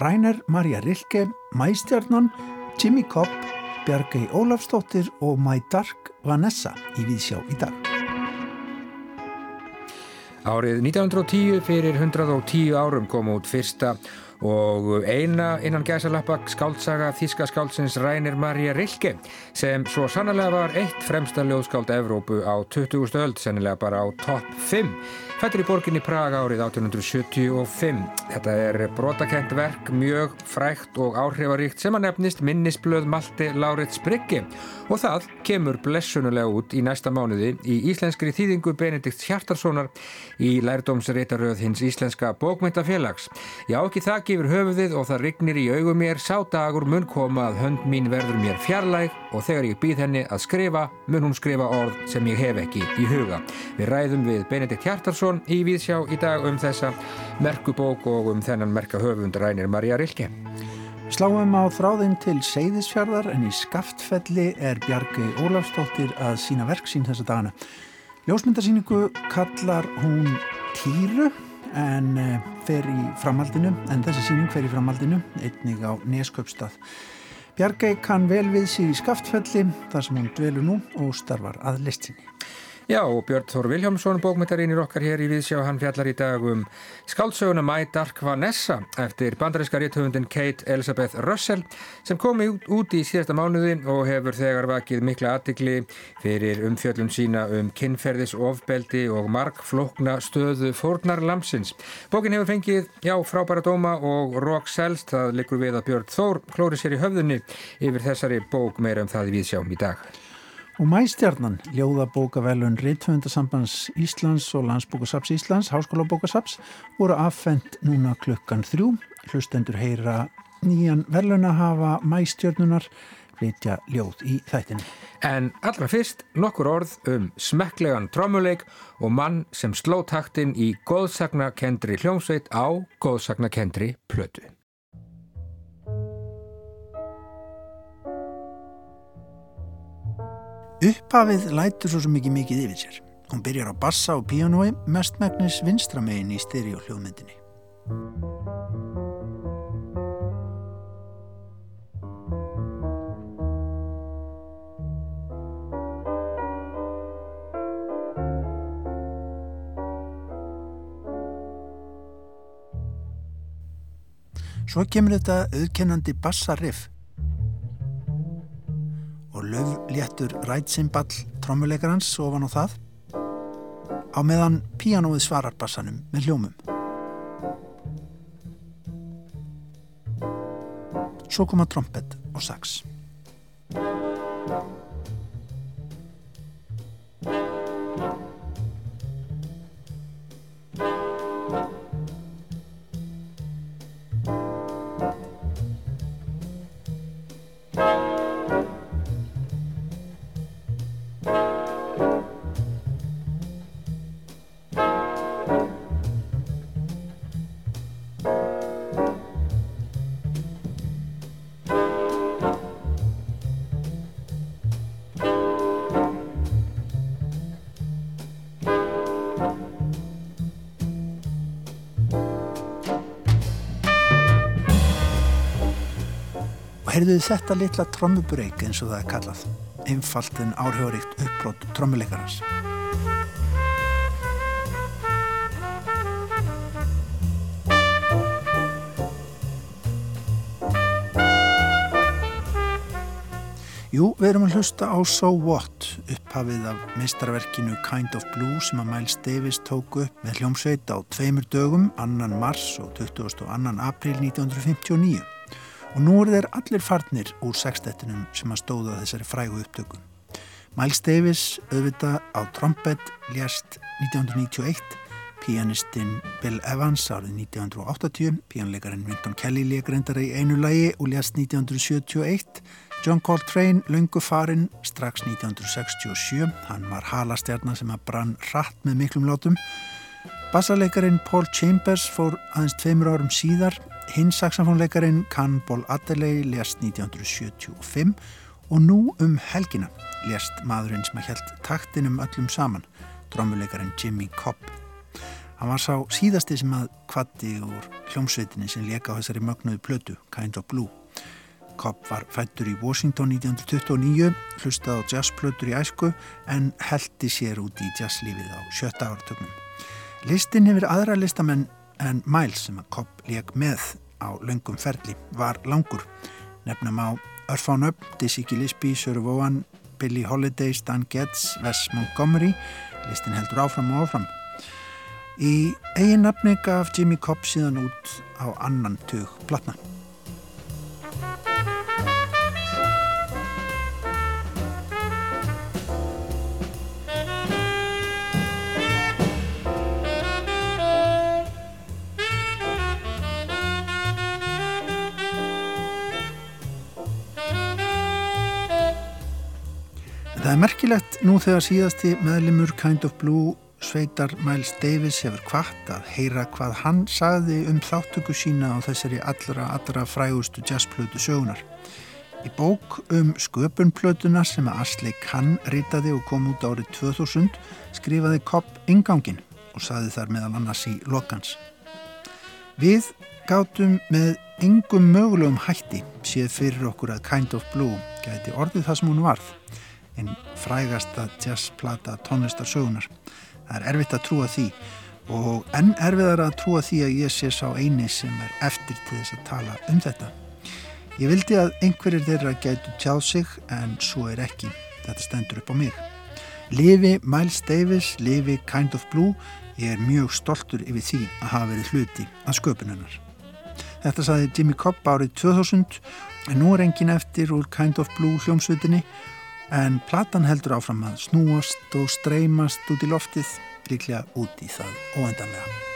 Rainer Marja Rilke, Mæstjarnan, Jimmy Cobb, Bjargei Ólafstóttir og My Dark Vanessa í Víðsjá í dag. Árið 1910 fyrir 110 árum kom út fyrsta og eina innan gæsalappa skáltsaga þíska skáltsins Rænir Marja Rilke sem svo sannlega var eitt fremsta ljóðskáld Evrópu á 20. öld, sennilega bara á topp 5 Fættur í borginni Praga árið 1875. Þetta er brotakent verk, mjög frækt og áhrifaríkt sem að nefnist minnisblöð Malte Laurits Brygge og það kemur blessunulega út í næsta mánuði í íslenskri þýðingu Benedikt Hjartarssonar í lærdómsreitaröð hins íslenska bókmyndafélags. Já, ekki það gefur höfuðið og það rignir í augum mér, sá dagur mun koma að hönd mín verður mér fjarlæg og þegar ég býð henni að skrifa mun hún skrifa orð sem ég hef ekki í huga. Við ræðum við Benedikt Hjartarsson í Víðsjá í dag um þessa merkubók og um þennan merka höfund Rænir Marja Rilke. Sláum á þráðinn til Seyðisfjörðar en í Skaftfelli er Bjargi Ólafstóttir að sína verk sín þessa dagana. Ljósmyndarsýningu kallar hún Týru en eh, fer í framhaldinu, en þessi síning fer í framhaldinu, einnig á Nesköpstað. Bjargi kann vel við síg í Skaftfelli þar sem hún dvelur nú og starfar að listinni. Já, og Björn Þór Viljámsson, bókmyndarínir okkar hér í Viðsjá, hann fjallar í dag um skáldsöguna My Dark Vanessa eftir bandaríska réttöfundin Kate Elizabeth Russell sem komi út, í síðasta mánuði og hefur þegar vakið mikla aðtikli fyrir umfjöllun sína um kinnferðis ofbeldi og markflokna stöðu fórnar lamsins. Bókin hefur fengið, já, frábæra dóma og rock selst, það likur við að Björn Þór klóri sér í höfðunni yfir þessari bók meira um það í Viðsjá í dag. Og mæstjarnan, ljóðabókavelun Rittvöndasambands Íslands og Landsbókasaps Íslands, Háskólabókasaps, voru affendt núna klukkan þrjú. Hlustendur heyra nýjan velun að hafa mæstjarnunar flytja ljóð í þættinu. En allra fyrst nokkur orð um smekklegan trómuleik og mann sem sló taktinn í góðsagnakendri hljómsveit á góðsagnakendri plötu. Upphafið lætur svo ekki mikið yfir sér. Hún byrjar á bassa og píanói mestmægnis vinstramegin í styri og hljóðmyndinni. Svo kemur þetta auðkennandi bassariff og löfléttur rætsimball trommuleikarans ofan á það á meðan píanóið svarar bassanum með hljómum. Svo koma trompet og sax. Heyrðu þið þetta litla trommubreyk eins og það er kallað, einfalt en áhrifaríkt uppbrót trommuleikarans. Jú, við erum að hlusta á So What, upphafið af mistarverkinu Kind of Blue sem að Miles Davis tóku upp með hljómsveit á tveimur dögum, annan mars og 22. april 1959 og nú eru þeir allir farnir úr sextettinum sem að stóða þessari frægu upptökum. Miles Davis auðvita á trompet lést 1991, pianistinn Bill Evans árið 1980, pianleikarin Vinton Kelly leikarindar í einu lægi og lést 1971, John Coltrane löngu farinn strax 1967, hann var halastjarnar sem að brann rætt með miklum látum, bassarleikarin Paul Chambers fór aðeins tveimur árum síðar Hinn saxofónleikarin Cannonball Adderley lést 1975 og nú um helgina lést maðurinn sem að held taktinum öllum saman, drömmuleikarin Jimmy Cobb. Hann var sá síðasti sem að kvatti úr hljómsveitinni sem leka á þessari mögnuðu plötu, Kind of Blue. Cobb var fættur í Washington 1929, hlustað á jazzplötur í æsku en heldi sér út í jazzlífið á sjötta áratögnum. Listin hefur aðra listamenn en Miles sem að Cobb leik með á löngum ferli var langur. Nefnum á Örfán Upp, Dizzy Gillespie, Söru Vóan, Billie Holiday, Stan Getz, Wes Montgomery. Listin heldur áfram og áfram. Í eigin nafni gaf Jimmy Cobb síðan út á annan tug platna. Er merkilegt nú þegar síðasti meðlimur Kind of Blue Sveitar Miles Davis hefur kvart að heyra hvað hann sagði um þáttöku sína á þessari allra, allra frægustu jazzplötu sögunar. Í bók um sköpunplötuna sem að Asli Kann ritaði og kom út árið 2000 skrifaði Kopp ingangin og saði þar meðal annars í lokans. Við gátum með yngum mögulegum hætti séð fyrir okkur að Kind of Blue gæti orðið það sem hún varð einn frægasta jazzplata tónlistarsögunar. Það er erfitt að trúa því og enn erfiðar að trúa því að ég sé sá eini sem er eftir til þess að tala um þetta. Ég vildi að einhverjir þeirra gætu tjáð sig en svo er ekki. Þetta stendur upp á mig. Livi Miles Davis, livi Kind of Blue, ég er mjög stoltur yfir því að hafa verið hluti að sköpununnar. Þetta saði Jimmy Cobb árið 2000 en nú er engin eftir úr Kind of Blue hljómsveitinni en platan heldur áfram að snúast og streymast út í loftið líklega út í það óendanlega.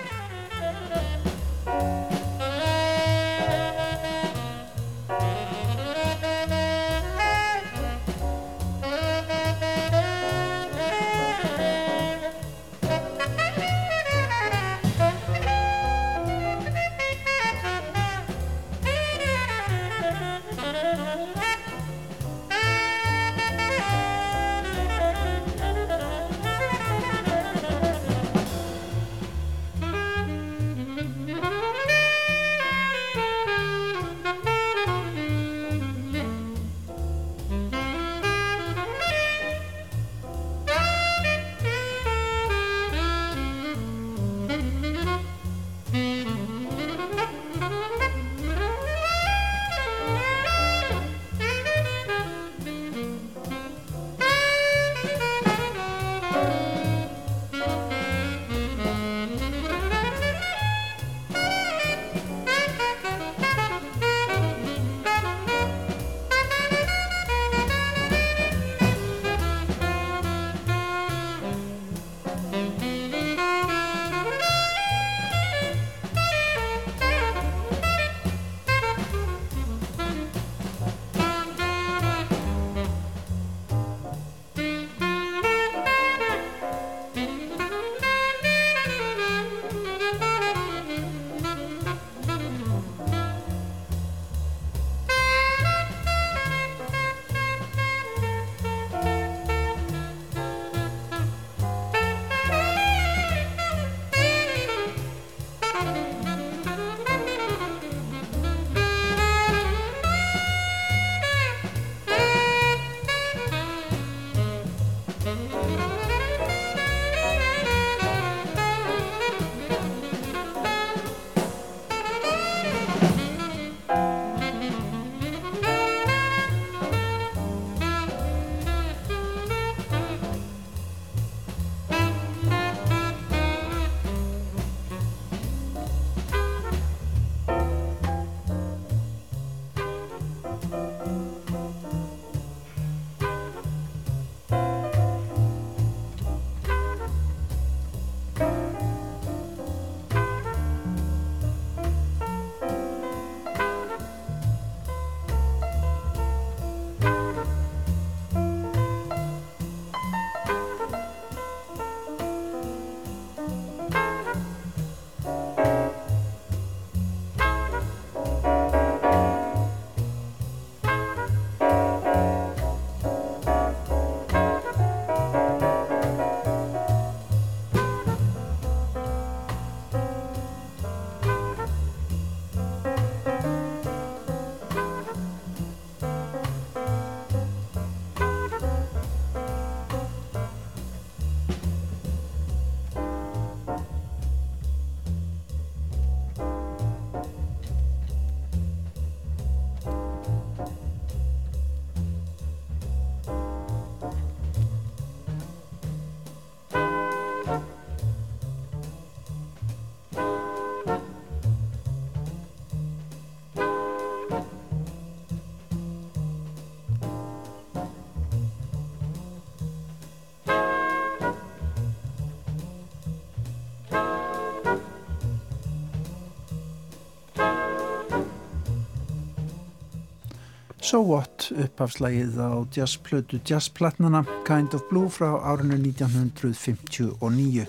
So What uppafslægið á jazzplötu jazzplatnana Kind of Blue frá árinu 1959.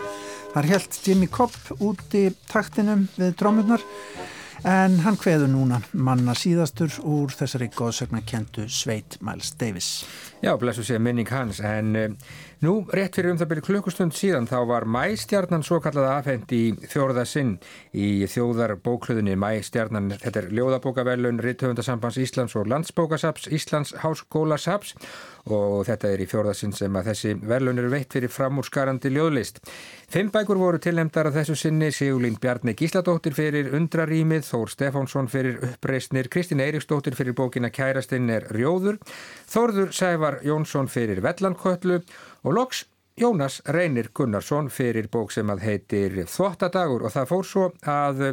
Þar held Jimmy Cobb úti taktinum við drómurnar en hann hveður núna manna síðastur úr þessari góðsögna kentu Sveit Miles Davis. Já, blessu sé minning hans en uh, nú rétt fyrir um það byrju klukkustund síðan þá var mæstjarnan svo kallaða afhend í þjóruða sinn í þjóðar bókluðinni mæstjarnan, þetta er ljóðabókavelun Ritthöfundasambands Íslands og Landsbókasaps Íslands Háskólasaps og þetta er í fjórðasinn sem að þessi verðlun eru veitt fyrir framúrskarandi ljóðlist. Fimm bækur voru tilnefndar að þessu sinni Sigurlín Bjarni Gísladóttir fyrir Undrarýmið, Þór Stefánsson fyrir Uppreysnir, Kristín Eiríksdóttir fyrir bókina Kærastinn er Rjóður, Þórður Sævar Jónsson fyrir Vellanköllu og Loks Jónas Reynir Gunnarsson fyrir bók sem að heitir Þvottadagur og það fór svo að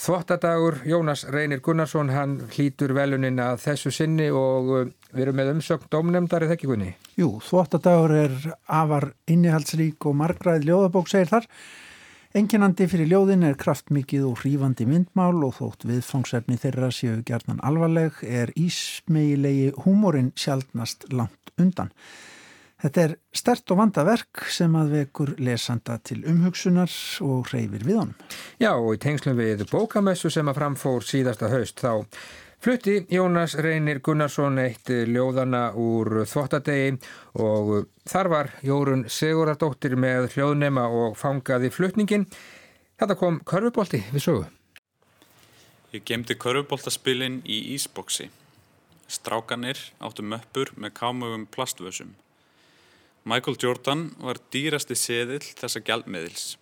Þvottadagur, Jónas Reynir Gunnarsson, hann hlýtur velunin að þessu sinni og uh, við erum með umsökn domnemdar eða ekki kunni? Jú, Þvottadagur er afar innihaldsrík og margræð ljóðabók segir þar. Enginandi fyrir ljóðin er kraftmikið og hrífandi myndmál og þótt viðfangsefni þeirra séu gerðan alvarleg er ísmeilegi húmórin sjálfnast langt undan. Þetta er stert og vanda verk sem að vekur lesanda til umhugsunar og reyfir við honum. Já og í tengslum við bókamessu sem að framfór síðasta haust þá flutti Jónas Reynir Gunnarsson eitt ljóðana úr þvottadegi og þar var Jórun Sigurardóttir með hljóðnema og fangaði flutningin. Þetta kom körfubolti við sögu. Ég gemdi körfuboltaspilin í Ísboksi. Strákanir áttu möppur með kámögum plastvössum. Michael Jordan var dýrasti seðill þessa gjaldmiðils.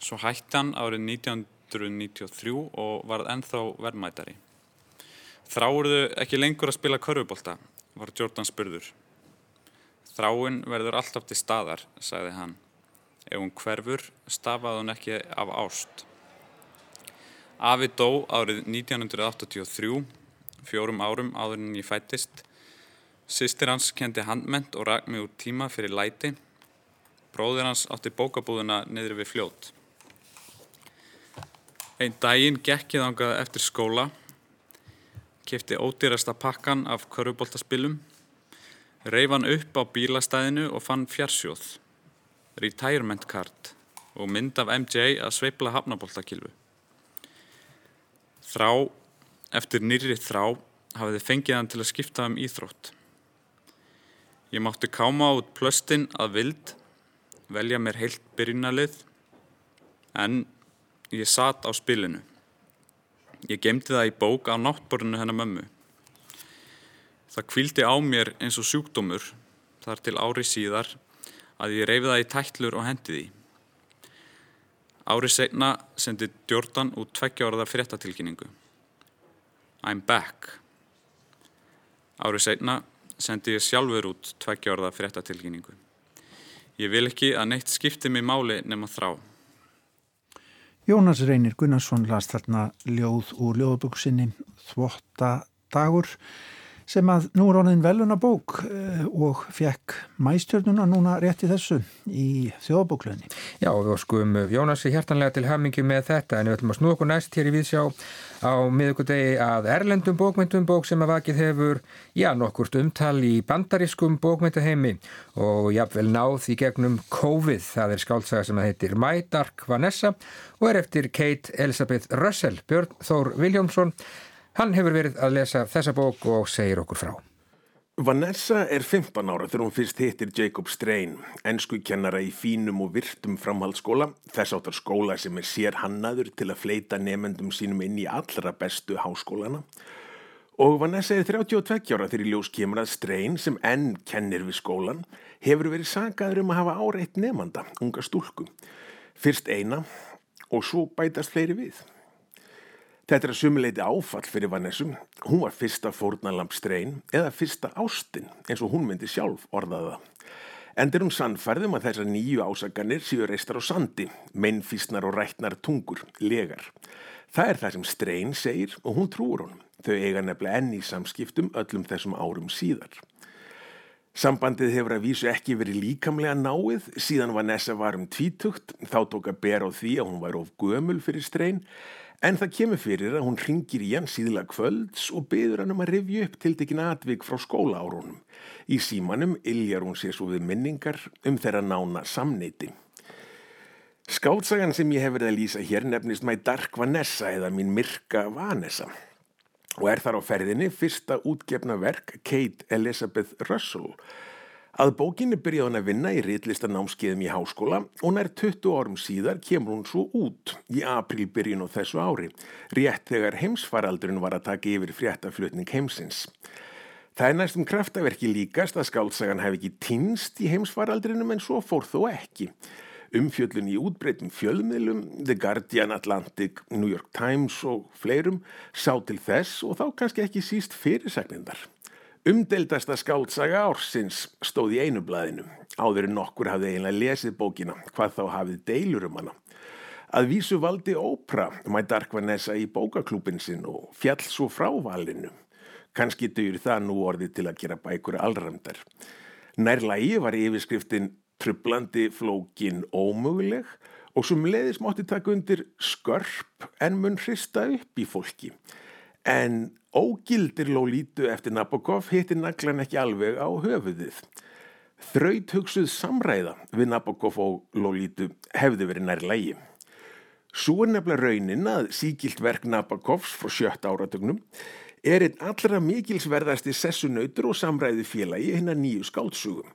Svo hætti hann árið 1993 og var ennþá verðmætari. Þráurðu ekki lengur að spila körfubólta, var Jordan spurður. Þráin verður alltaf til staðar, sagði hann. Ef hún hverfur, stafaði hún ekki af ást. Afi dó árið 1983, fjórum árum áður en ég fættist, Sistir hans kendi handment og rak mig úr tíma fyrir læti. Bróðir hans átti bókabúðuna niður við fljót. Einn daginn gekkið ángað eftir skóla, kefti ódýrasta pakkan af köruboltaspilum, reif hann upp á bílastæðinu og fann fjarsjóð, retirement card og mynd af MJ að sveipla hafnaboltakilfu. Þrá, eftir nýrið þrá, hafið þið fengið hann til að skipta um íþrótt. Ég mátti káma út plöstinn að vild, velja mér heilt byrjunalið, en ég satt á spilinu. Ég gemdi það í bók á náttborinu hennar mömmu. Það kvildi á mér eins og sjúkdómur þar til ári síðar að ég reyfi það í tætlur og hendi því. Ári segna sendi Jordan út tveggjáraða fréttatilkynningu. I'm back. Ári segna sendi ég sjálfur út tveggja fréttatilkynningu. Ég vil ekki að neitt skipti mig máli nema þrá. Jónas Reynir Gunnarsson las þarna ljóð úr ljóðböksinni Þvottadagur sem að nú er honin veluna bók eh, og fekk mæstjörnuna núna rétt í þessu í þjóðbóklunni. Já, við skum Jónasi hjertanlega til hamingi með þetta en við ætlum að snú okkur næst hér í viðsjá á miðugudegi að Erlendum bókmyndum bók sem að vakið hefur, já, nokkurt umtal í bandarískum bókmyndaheimi og jáfnvel náð í gegnum COVID, það er skáltsaga sem að heitir My Dark Vanessa og er eftir Kate Elizabeth Russell, Björn Þór Viljómsson Hann hefur verið að lesa þessa bók og segir okkur frá. Vanessa er 15 ára þegar hún fyrst hittir Jacob Strain, ennsku kennara í fínum og virtum framhaldsskóla, þess áttar skóla sem er sér hannaður til að fleita nefendum sínum inn í allra bestu háskólana. Og Vanessa er 32 ára þegar í ljós kemur að Strain, sem enn kennir við skólan, hefur verið sagaður um að hafa áreitt nefanda, unga stúlku. Fyrst eina og svo bætast fleiri við. Þetta er að sumuleiti áfall fyrir Vanessum. Hún var fyrsta fórnalamp streyn eða fyrsta ástinn eins og hún myndi sjálf orðaða. Endur hún sannfærðum að þessar nýju ásaganir séu reistar á sandi, mennfísnar og rætnar tungur, legar. Það er það sem streyn segir og hún trúur honum. Þau eiga nefnilega enni í samskiptum öllum þessum árum síðar. Sambandið hefur að vísu ekki verið líkamlega náið síðan Vanessa var um tvítugt, þá tók að bera á því að hún var of gömul fyrir streyn En það kemur fyrir að hún ringir í hann síðla kvölds og byður hann um að rifja upp tiltekin atvik frá skólaárunum. Í símanum iljar hún sér svo við minningar um þeirra nána samneiti. Skátsagan sem ég hef verið að lýsa hér nefnist My Dark Vanessa eða mín myrka Vanessa og er þar á ferðinni fyrsta útgefna verk Kate Elizabeth Russell Að bókinni byrjaði hann að vinna í riðlistanámskeiðum í háskóla og nær 20 árum síðar kemur hún svo út í aprilbyrjun og þessu ári, rétt þegar heimsfaraldurinn var að taka yfir fréttaflutning heimsins. Það er næstum kraftaverki líkast að skálsagan hef ekki týnst í heimsfaraldrinum en svo fór þó ekki. Umfjöllun í útbreytum fjölmiðlum, The Guardian, Atlantic, New York Times og fleirum sá til þess og þá kannski ekki síst fyrirsagnindar. Umdeldasta skáldsaga ársins stóð í einu blaðinu. Áður en nokkur hafði eiginlega lesið bókina, hvað þá hafið deilur um hana. Að vísu valdi ópra mætt Darkvanessa í bókaklúpin sinn og fjall svo frá valinu. Kanski dögur það nú orðið til að gera bækur allramdar. Nærlægi var yfirskriftin trublandi flókin ómöguleg og sem leiðis mátti taka undir skörp en mun hrista upp í fólki. En ógildir Lolítu eftir Nabokov hittir naglan ekki alveg á höfuðið. Þraut hugsuð samræða við Nabokov og Lolítu hefði verið nær lægi. Svo er nefnilega raunin að síkilt verk Nabokovs frá sjött áratögnum er einn allra mikilsverðasti sessunautur og samræði félagi hinn að nýju skáltsugum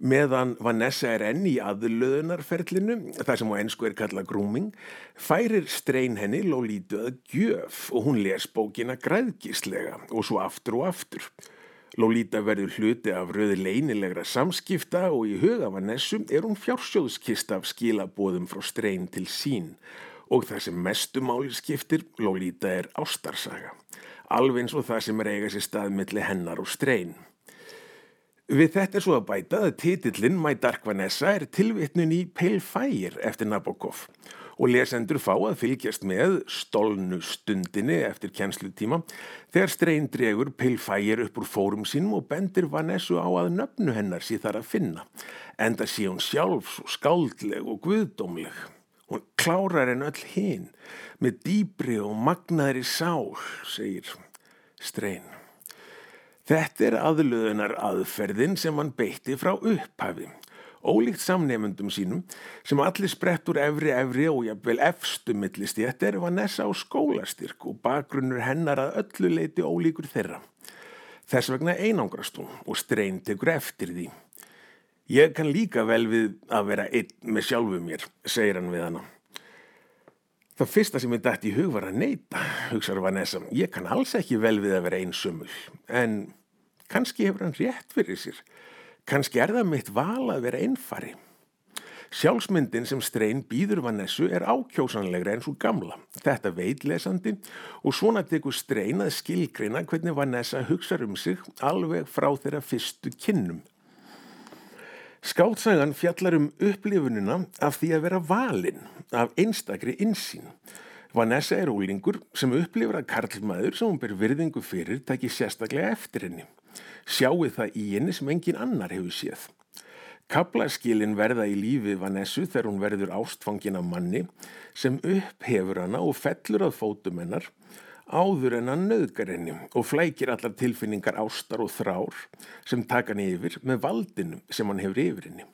meðan Vanessa er enn í aðlöðunarferlinu, það sem á ennsku er kalla grooming, færir streyn henni Lolítu að gjöf og hún les bókina græðgíslega og svo aftur og aftur. Lolíta verður hluti af röði leinilegra samskipta og í huga Vanessu er hún fjársjóðskist af skilabóðum frá streyn til sín og það sem mestumáli skiptir, Lolíta er ástarsaga, alveg eins og það sem er eiga sér stað millir hennar og streyn. Við þetta er svo að bæta að titillin My Dark Vanessa er tilvitnun í Pale Fire eftir Nabokov og lesendur fá að fylgjast með stolnu stundinni eftir kjenslutíma þegar Strein dregur Pale Fire upp úr fórum sínum og bendir Vanessu á að nöfnu hennar sé þar að finna. Enda sé hún sjálf svo skáldleg og guðdómleg. Hún klárar en öll hinn með dýbri og magnaðri sál, segir Strein. Þetta er aðlöðunar aðferðin sem hann beitti frá upphafi. Ólíkt samnefndum sínum sem allir sprett úr efri efri og jafnvel efstu millistéttir var nessa á skólastyrk og bakgrunnur hennar að öllu leiti ólíkur þeirra. Þess vegna einangrast hún og streyn tekur eftir því. Ég kann líka vel við að vera einn með sjálfu mér, segir hann við hana. Það fyrsta sem ég dætt í hug var að neyta, hugsaður Vanessa. Ég kann alls ekki vel við að vera einsumul, en Kanski hefur hann rétt fyrir sér. Kanski er það mitt val að vera einfari. Sjálfsmyndin sem streyn býður Vanessu er ákjósanlegra en svo gamla. Þetta veit lesandi og svona tekur streyn að skilgreina hvernig Vanessa hugsa um sig alveg frá þeirra fyrstu kinnum. Skátsagan fjallar um upplifununa af því að vera valinn af einstakri insýn. Vanessa er ólingur sem upplifur að karlmaður sem hún ber virðingu fyrir takir sérstaklega eftir henni sjáu það í henni sem engin annar hefur séð. Kablaskilin verða í lífi Vanessu þegar hún verður ástfangin af manni sem upphefur hana og fellur að fótum hennar áður en hann nöðgar henni og flækir allar tilfinningar ástar og þrár sem taka hann yfir með valdinu sem hann hefur yfir henni.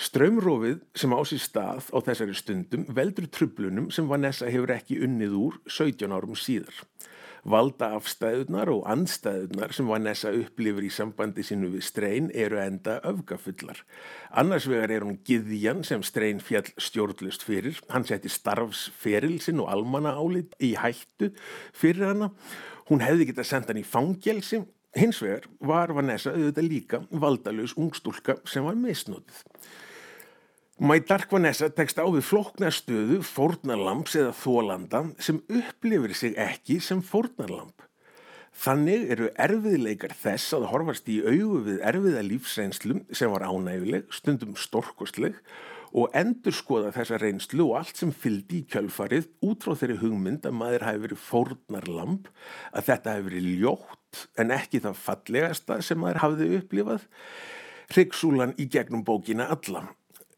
Strömrófið sem á sér stað á þessari stundum veldur trublunum sem Vanessa hefur ekki unnið úr 17 árum síðar valda afstæðunar og andstæðunar sem Vanessa upplifur í sambandi sinu við Strein eru enda öfgafullar. Annars vegar er hún Githjan sem Strein fjall stjórnlust fyrir. Hann seti starfsferilsin og almanna álit í hættu fyrir hana. Hún hefði getað sendt hann í fangelsi. Hins vegar var Vanessa auðvitað líka valdalus ungstúlka sem var misnótið. Mæ Dark Vanessa tekst á við floknastöðu fórnarlamps eða þólanda sem upplifir sig ekki sem fórnarlamp. Þannig eru erfiðleikar þess að horfast í augu við erfiða lífsreynslum sem var ánæguleg, stundum storkostleg og endur skoða þessa reynslu og allt sem fyldi í kjölfarið út frá þeirri hugmynd að maður hafi verið fórnarlamp, að þetta hafi verið ljótt en ekki það fallegasta sem maður hafiði upplifað. Ryggsúlan í gegnum bókina allan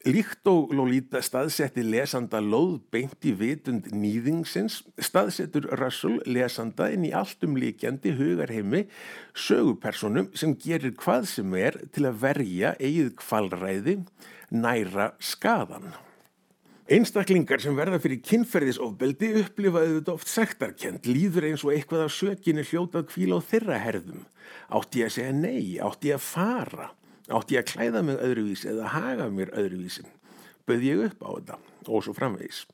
Líkt og Lolita staðsetti lesanda lóð beint í vitund nýðingsins, staðsettur Russell lesanda inn í alltum líkjandi hugarheimi sögupersonum sem gerir hvað sem er til að verja eigið kvalræði næra skadan. Einstaklingar sem verða fyrir kynferðisofbeldi upplifaðu þetta oft sektarkend, líður eins og eitthvað af sökinni hljótað kvíla á þeirra herðum. Átti ég að segja nei, átti ég að fara átti ég að klæða mig öðruvísi eða haga mér öðruvísi? Böð ég upp á þetta og svo framvegis.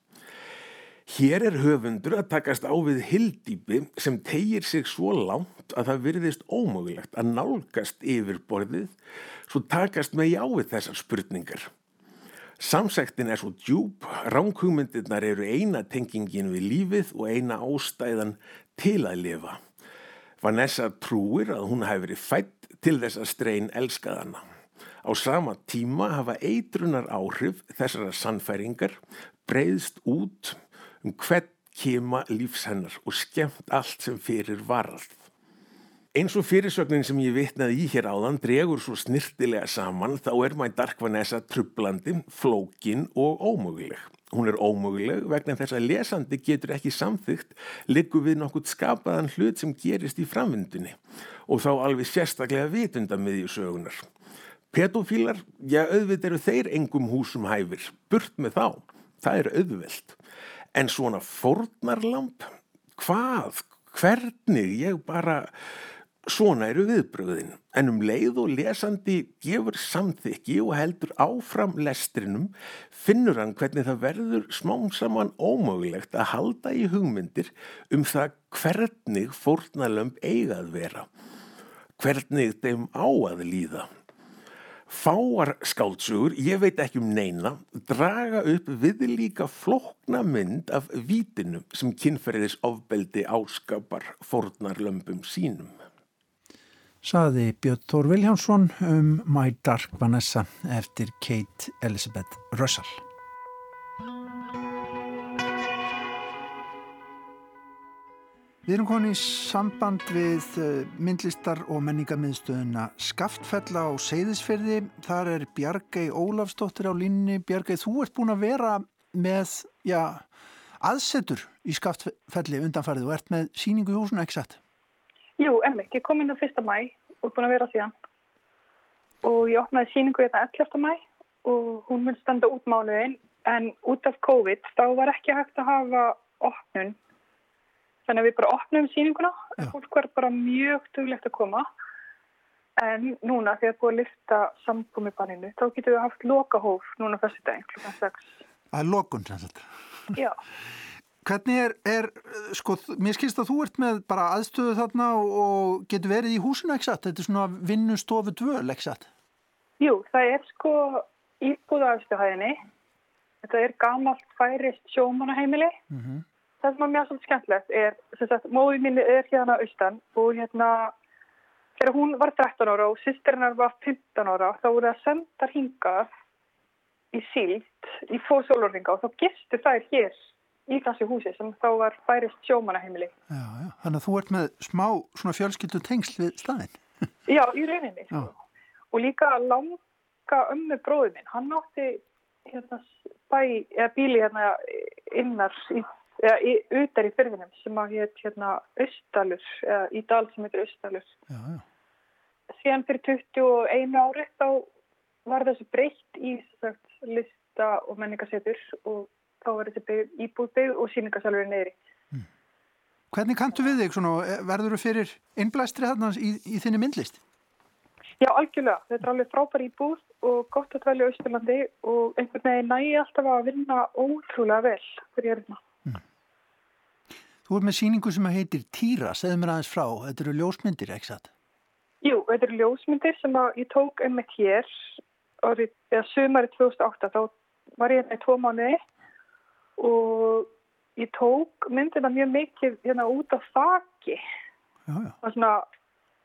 Hér er höfundur að takast á við hildýpi sem tegir sig svo langt að það virðist ómögulegt að nálgast yfirborðið svo takast með jávið þessar spurningar. Samsæktin er svo djúb, ránkugmyndirnar eru eina tengingin við lífið og eina ástæðan til að lifa. Vanessa trúir að hún hefur verið fætt til þess að streyn elskaðana. Á sama tíma hafa eitrunar áhrif þessara sannfæringar breyðst út um hvert kema lífshennar og skemmt allt sem fyrir varall. Eins og fyrirsögnin sem ég vitnaði í hér áðan dregur svo snirtilega saman þá er mæ Darkvanessa trublandi, flókin og ómöguleg. Hún er ómöguleg vegna þess að lesandi getur ekki samþygt liggur við nokkurt skapaðan hlut sem gerist í framvindunni og þá alveg sérstaklega vitundamiðju sögunar. Pedofílar, já auðvitað eru þeir engum húsum hæfir, burt með þá, það er auðvelt. En svona fornarlamp, hvað, hvernig, ég bara Svona eru viðbröðin, en um leið og lesandi gefur samþykki og heldur áfram lestrinum finnur hann hvernig það verður smám saman ómögulegt að halda í hugmyndir um það hvernig fórnalömp eigað vera, hvernig þeim á að líða. Fáar skáltsugur, ég veit ekki um neina, draga upp viðlíka flokna mynd af vítinu sem kynferðis ofbeldi áskapar fórnarlömpum sínum saði Björn Þór Viljánsson um My Dark Vanessa eftir Kate Elizabeth Russell. Við erum konið í samband við eh, myndlistar og menningarmiðstöðuna Skaftfella á Seyðisferði. Þar er Bjargei Ólafsdóttir á línni. Bjargei, þú ert búin að vera með já, aðsetur í Skaftfelli undanfarið og ert með síningu í húsinu, ekki satt? Jú, emmi, ég kom inn á fyrsta mæ og búin að vera síðan. Og ég opnaði síningu þetta hérna 11. mæ og hún mun standa út mánuðin en út af COVID þá var ekki hægt að hafa opnun. Þannig að við bara opnum síninguna Já. og fólk var bara mjög duglegt að koma. En núna þegar búið að lifta samkomiðbanninu þá getum við haft lokahóf núna fyrstu dag klukkan 6 Það er lokun sannsagt Já Hvernig er, er, sko, mér skilst að þú ert með bara aðstöðu þarna og, og getur verið í húsinu ekki satt? Þetta er svona vinnustofu dvöl ekki satt? Jú, það er sko íbúðaðstöðhæðinni. Þetta er gamalt færist sjómanaheimili. Mm -hmm. Það sem er mjög svolítið skemmtilegt er, sem sagt, móðið minni er hérna austan og hérna, þegar hún var 13 ára og sýstirinnar var 15 ára, þá voru það sendar hingað í sílt í fóðsólurringa og þá gistu þær hér í þessu húsi sem þá var færist sjómanaheimili. Já, já, þannig að þú ert með smá svona fjölskyldu tengsl við staðin. já, í rauninni. Sko. Og líka langa ömmu bróðin minn, hann átti hérna bæ, eða bíli hérna innar í, eða utar í fyrfinum sem að hétt hérna Östalur, eða í dal sem heitir Östalur. Já, já. Síðan fyrir 21 ári þá var þessu breytt í sagt, lista og menningasetur og þá verður þetta íbúðbyggð og síningasalurinn neyri. Hmm. Hvernig kantu við þig? Svona, eh, verður þú fyrir innblæstri þarna í, í þinni myndlist? Já, algjörlega. Þetta er alveg frábær íbúð og gott að dvelja Ísturlandi og einhvern veginn nægi alltaf að vinna ótrúlega vel fyrir hérna. Hmm. Þú er með síningu sem heitir Týra, segð mér aðeins frá. Þetta eru ljósmyndir, ekki satt? Jú, þetta eru ljósmyndir sem ég tók með hér árið, eða sömari 2008, þá var ég hérna í tvo mánuði og ég tók myndina mjög mikið hérna út á þakki það er svona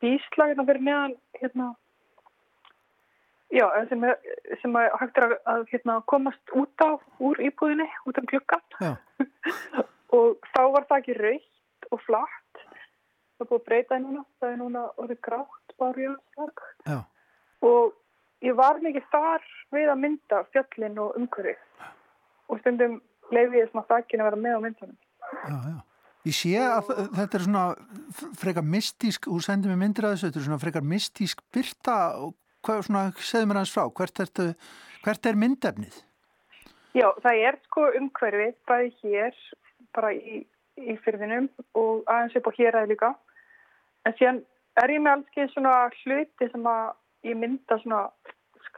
bíslag hérna fyrir meðan hérna. Já, sem, sem að hægt er að hérna, komast út á úr íbúðinni, út af klukkan og þá var það ekki raukt og flatt. Það búið að breyta í núna. Það er núna orðið grátt bara í öðslag og ég var mikið þar við að mynda fjöllin og umhverfi og stundum leiði ég svona þakkinn að vera með á myndunum. Já, já. Ég sé að þetta er svona frekar mystísk, þú sendir mér myndir að þessu, þetta er svona frekar mystísk byrta og hvað, svona, segðu mér aðeins frá, hvert, ertu, hvert er myndefnið? Já, það er sko umhverfið bæði hér, bara í, í fyrðinum og aðeins upp á hér aðeins líka. En síðan er ég með alls ekki svona hluti sem að ég mynda svona,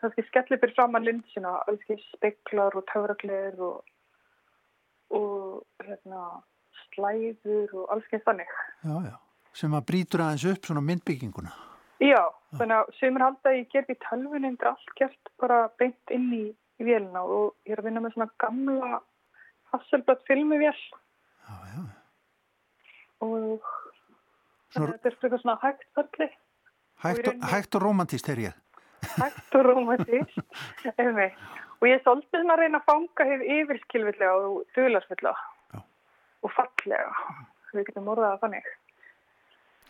kannski skellir fyrir fram að lindi sína, alls ekki speklar og töfraglir og, og hérna slæður og alls kemst þannig. Já, já, sem að brítur aðeins upp svona myndbygginguna. Já, þannig að sem er haldið að ég gerði í tölvunum þetta allt gert bara beint inn í, í vélina og ég er að vinna með svona gamla Hasselblad filmuvél. Já, já. Og Svona- þetta er svona hægt ferli, Hægt, og- hægt og romantist er ég. hægt og rómatist. Einmitt. Og ég er svolítið svona að reyna að fanga hefur yfirskilvillega og duðlarsfulla Já. og fallega. Við getum orðað það þannig.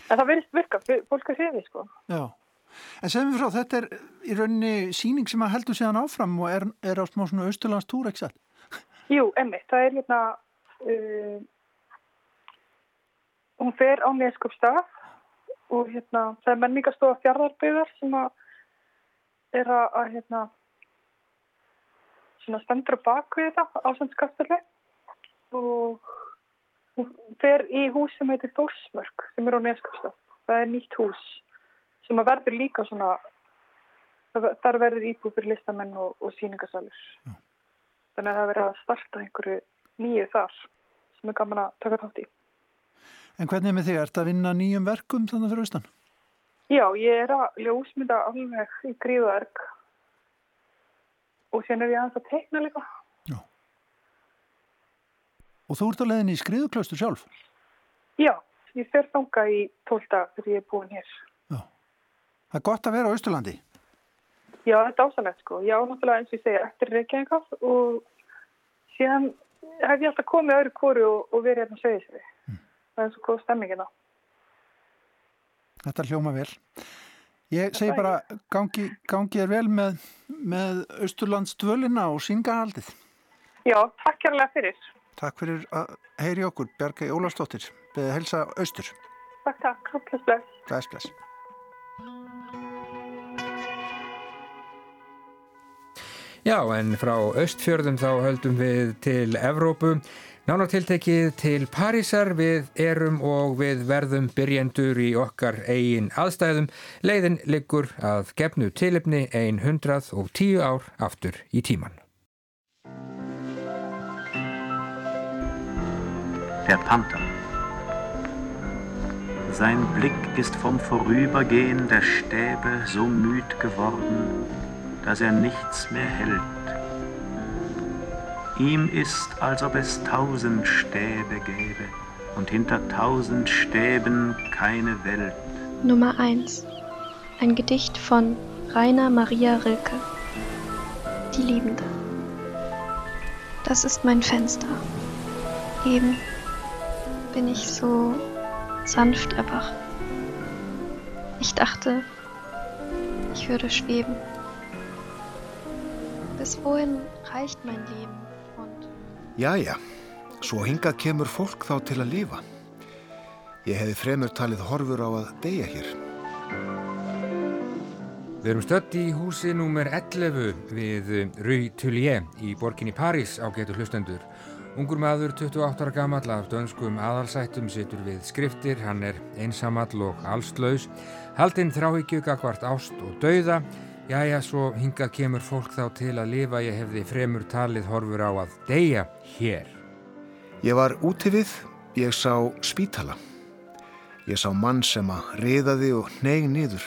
En það verðist virka, fólk er hriði sko. Já. En segðum við frá, þetta er í rauninni síning sem að heldur síðan áfram og er, er á smá svona austurlandstúr, ekki satt? Jú, emmi, það er hérna, uh, hún fer á neskupstað og hérna, það er menningastofa fjardarbyggðar sem að er að hérna, svona stendur á bakvið þetta ásandskastarli og hún fer í hús sem heitir Þórsmörk sem er á neskupstað. Það er nýtt hús sem að verður líka svona, þar verður íbúð fyrir listamenn og, og síningasalur. Þannig að það verður að starta einhverju nýju þar sem er gaman að taka þátt í. En hvernig er með þig? Ert að vinna nýjum verkum þannig fyrir austan? Já, ég er að ljósmynda alveg í gríðverk og síðan er ég aðeins að teikna líka. Og þú ert á leiðinni í skriðuklaustur sjálf? Já, ég fer þanga í tólta þegar ég er búin hér. Já. Það er gott að vera á Austurlandi. Já, þetta er ásalegt sko. Já, náttúrulega eins og ég segja eftir Reykjavík og síðan hef ég alltaf komið öðru kóru og, og verið hérna segja sér. Það er svo góð stemmingina. Þetta hljóma vel. Ég segi bara gangi, gangi er vel með, með Austurlands dvölina og síngarhaldið. Já, takk kærlega fyrir. Takk fyrir að heyri okkur, Bjarga Jólastóttir, beðið helsa Austur. Takk, takk. Bless, bless. Bless, bless. Já, en frá Östfjörðum þá höldum við til Evrópu, nánartiltekið til Parísar við erum og við verðum byrjendur í okkar eigin aðstæðum. Leiðin liggur að gefnu tilipni 110 ár aftur í tíman. Der Panther. Sein Blick ist vom Vorübergehen der Stäbe so müd geworden, dass er nichts mehr hält. Ihm ist, als ob es tausend Stäbe gäbe und hinter tausend Stäben keine Welt. Nummer 1. Ein Gedicht von Rainer Maria Rilke. Die Liebende. Das ist mein Fenster. Eben bin ich so sanft erwacht. Ich dachte, ich würde schweben. Bis wohin reicht mein Leben? Jæja, svo hingað kemur fólk þá til að lifa. Ég hefði fremur talið horfur á að deyja hér. Við erum stött í húsi númer 11 við Rue Tullier í borginni París á getur hlustendur. Ungur maður, 28 ára gamall af dönskum aðalsættum situr við skriftir, hann er einsamall og allslaus, haldinn þráhyggju gagvart ást og dauða, jæja, svo hingað kemur fólk þá til að lifa, ég hefði fremur talið horfur á að deyja hér. Ég var úti við, ég sá spítala. Ég sá mann sem að riðaði og neig niður.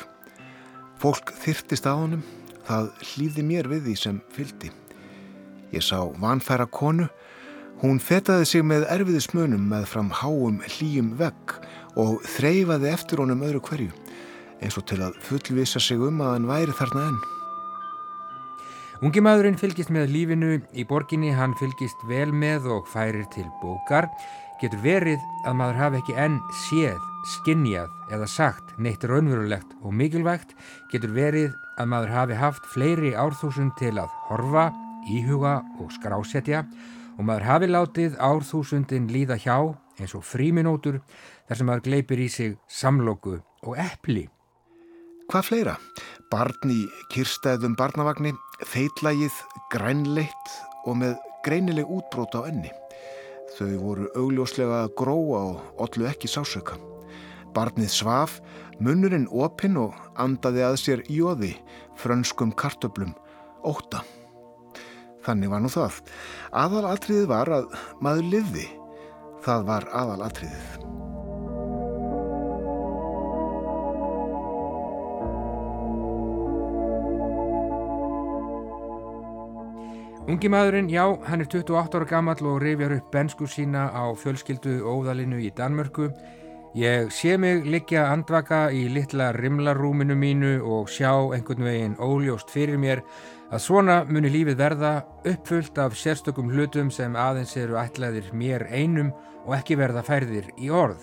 Fólk þyrtist á honum, það hlýði mér við því sem fyldi. Ég sá vanfæra konu, hún fetaði sig með erfiðismunum með fram háum hlýjum vegg og þreyfaði eftir honum öðru hverju, eins og til að fullvisa sig um að hann væri þarna enn. Ungi maðurinn fylgist með lífinu í borginni, hann fylgist vel með og færir til bókar. getur verið að maður hafi ekki enn séð, skinnjað eða sagt neitt raunverulegt og mikilvægt getur verið að maður hafi haft fleiri árþúsund til að horfa, íhuga og skrásetja og maður hafi látið árþúsundin líða hjá eins og fríminótur þar sem maður gleipir í sig samlóku og eppli. Hvað fleira? Barn í kyrstæðum barnavagni, feitlægið, grænleitt og með greinileg útbrót á enni. Þau voru augljóslega gróa og ollu ekki sásöka. Barnið svaf, munnurinn opinn og andaði að sér jóði, frönskum kartöblum, óta. Þannig var nú það. Aðalatriðið var að maður livði. Það var aðalatriðið. Ungi maðurinn, já, hann er 28 ára gammal og rifjar upp bensku sína á fjölskyldu óðalinu í Danmörku. Ég sé mig liggja andvaka í litla rimlarúminu mínu og sjá einhvern veginn óljóst fyrir mér að svona muni lífið verða uppfullt af sérstökum hlutum sem aðeins eru ætlaðir mér einum og ekki verða færðir í orð.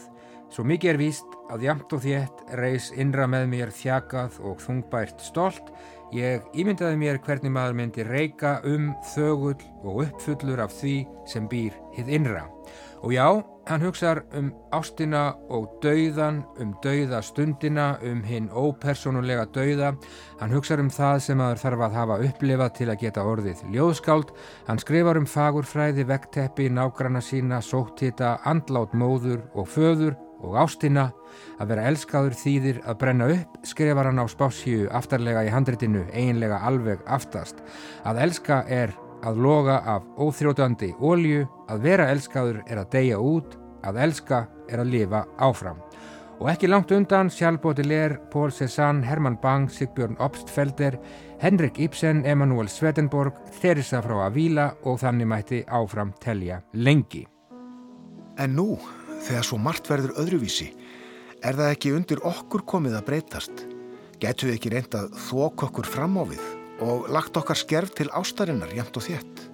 Svo mikið er víst að jamt og þétt reys innra með mér þjakað og þungbært stolt Ég ímyndaði mér hvernig maður myndi reyka um þögull og uppfullur af því sem býr hitt innra. Og já, hann hugsar um ástina og dauðan, um dauðastundina, um hinn ópersonulega dauða. Hann hugsar um það sem maður þarf að hafa upplifað til að geta orðið ljóðskáld. Hann skrifar um fagurfræði, vektteppi, nágranna sína, sóttita, andlát móður og föður og ástina að vera elskaður þýðir að brenna upp skrifar hann á spásíu aftarlega í handritinu eiginlega alveg aftast. Að elska er að loga af óþrótandi ólju að vera elskaður er að deyja út að elska er að lifa áfram. Og ekki langt undan Sjálf Baudelaire, Paul Cézanne, Hermann Bang, Sigbjörn Obstfelder Henrik Ibsen, Emanuel Swedenborg Theresa frá Avila og þannig mætti áfram telja lengi. En nú þegar svo margt verður öðruvísi, er það ekki undir okkur komið að breytast? Getur við ekki reynda að þók okkur fram á við og lagt okkar skerf til ástarinnar jæmt og þétt?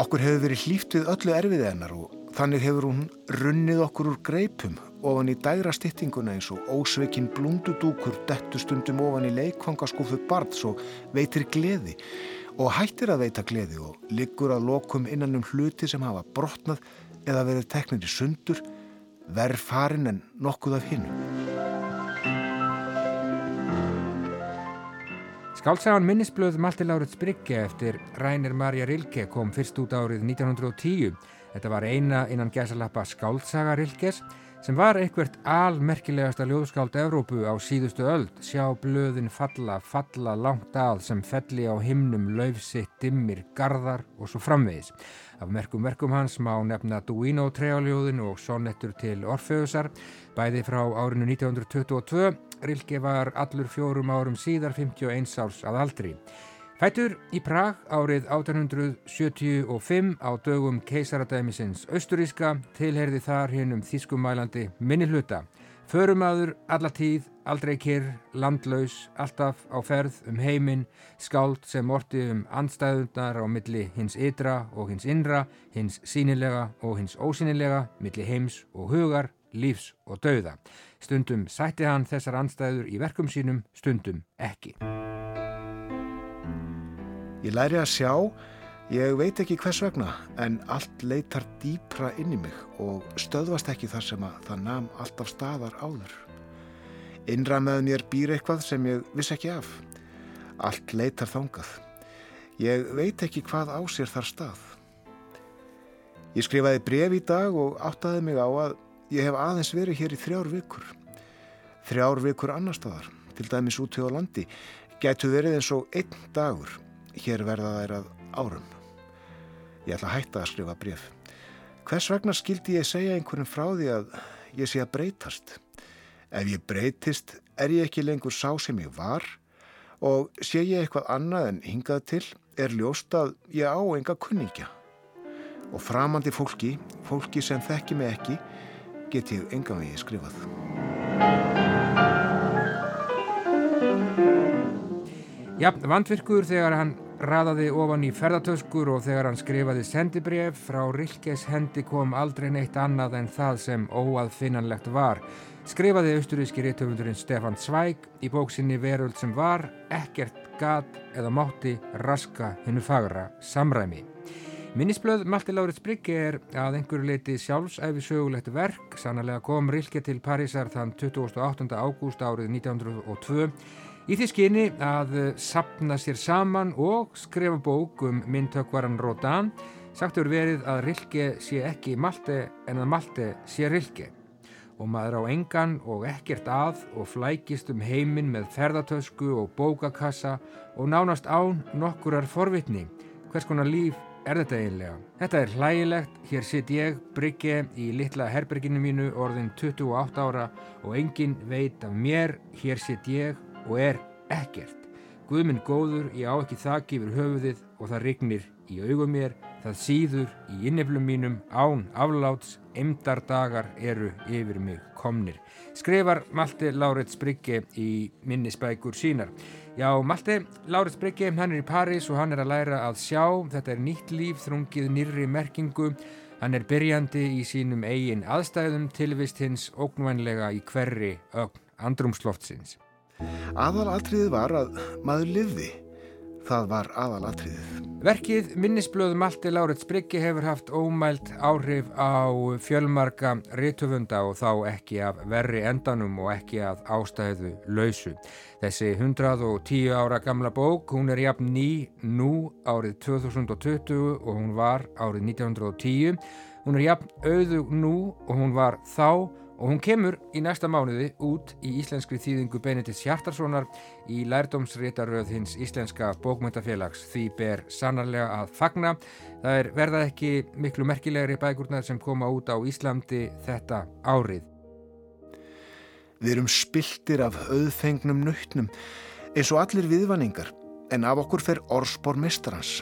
Okkur hefur verið hlýft við öllu erfið hennar og þannig hefur hún runnið okkur úr greipum ofan í dægra styttinguna eins og ósveikin blúndudúkur dettu stundum ofan í leikfangaskúfu barns og veitir gleði og hættir að veita gleði og liggur að lokum innan um hluti sem hafa brotnað eða verið teknir í sundur, verð farin en nokkuð af hinnu. Skálsagan minnisblöð Malti Láruðs Brygge eftir Rænir Marja Rilke kom fyrst út árið 1910. Þetta var eina innan gæsalappa Skálsaga Rilkes sem var eitthvert almerkilegasta ljóðskáld Evrópu á síðustu öld. Sjá blöðin falla, falla langt að sem felli á himnum, laufsitt, dimmir, gardar og svo framvegis. Af merkum verkum hans má nefna Duino treáljóðin og sonettur til Orfeusar, bæði frá árinu 1922. Rilke var allur fjórum árum síðar 51 árs að aldri. Fætur í Prag árið 1875 á dögum keisaradæmisins austuríska tilherði þar hinn um þýskumælandi minni hluta. Förumadur, allatíð, aldrei kyrr, landlaus, alltaf á ferð um heiminn, skáld sem orti um andstæðundar á milli hins ytra og hins innra, hins sínilega og hins ósínilega, milli heims og hugar, lífs og dauða. Stundum sætti hann þessar andstæður í verkum sínum, stundum ekki. Ég læri að sjá Ég veit ekki hvers vegna en allt leitar dýpra inn í mig og stöðvast ekki þar sem að það nam alltaf staðar áður. Innra með mér býr eitthvað sem ég viss ekki af. Allt leitar þangað. Ég veit ekki hvað á sér þar stað. Ég skrifaði bref í dag og áttaði mig á að ég hef aðeins verið hér í þrjár vikur. Þrjár vikur annar staðar, til dæmis út hjá landi, getur verið eins og einn dagur. Hér verða þær að árum. Ég ætla að hætta að skrifa bref. Hvers vegna skildi ég segja einhverjum frá því að ég sé að breytast? Ef ég breytist er ég ekki lengur sá sem ég var og sé ég eitthvað annað en hingað til er ljóst að ég á enga kunningja. Og framandi fólki, fólki sem þekki mig ekki, get ég enga vegi skrifað. Já, vandvirkur þegar hann raðaði ofan í ferðartöskur og þegar hann skrifaði sendibref frá Rilkes hendi kom aldrei neitt annað en það sem óaðfinnanlegt var. Skrifaði austuríski réttöfundurinn Stefan Zweig í bóksinni Veröld sem var, ekkert gat eða mátti raska hennu fagra samræmi. Minnisblöð Malti Láriðs Brygge er að einhverju leiti sjálfsæfi sögulegt verk. Sannlega kom Rilke til Parísar þann 28. ágúst árið 1902 í því skyni að sapna sér saman og skrifa bók um myndtökvaran Rodin. Sagtur verið að Rilke sé ekki Malte en að Malte sé Rilke og maður á engan og ekkert að og flækist um heiminn með ferðartösku og bókakassa og nánast án nokkurar forvitni. Hvers konar líf er þetta eiginlega? Þetta er hlægilegt, hér sitt ég, Brygge, í litla herberginu mínu orðin 28 ára og engin veit af mér, hér sitt ég og er ekkert. Guðminn góður, ég á ekki þakki yfir höfuðið og það rignir í augum mér, það síður í inneflum mínum, án afláts, emdardagar eru yfir mig komnir. Skrifar Malte Láret Sprigge í minnisbækur sínar. Já, Malte Láret Sprigge, hann er í París og hann er að læra að sjá. Þetta er nýtt líf, þrungið nýrri merkingu. Hann er byrjandi í sínum eigin aðstæðum tilvist hins ógnvænlega í hverri ögn andrumsloftsins. Aðalatriðið var að maður livði. Það var aðalatriðið. Verkið Minnisblöð Malti Láret Spriggi hefur haft ómælt áhrif á fjölmarka rítöfunda og þá ekki af verri endanum og ekki af ástæðu lausu. Þessi 110 ára gamla bók, hún er jafn ný nú árið 2020 og hún var árið 1910. Hún er jafn auðug nú og hún var þá og hún kemur í næsta mánuði út í íslenskri þýðingu Benedis Hjartarssonar í lærdómsrétaröð hins íslenska bókmyndafélags því ber sannarlega að fagna. Það er verðað ekki miklu merkilegri bækurnar sem koma út á Íslandi þetta árið. Við erum spiltir af auðfengnum nautnum eins og allir viðvanningar en af okkur fer orspor mistrans.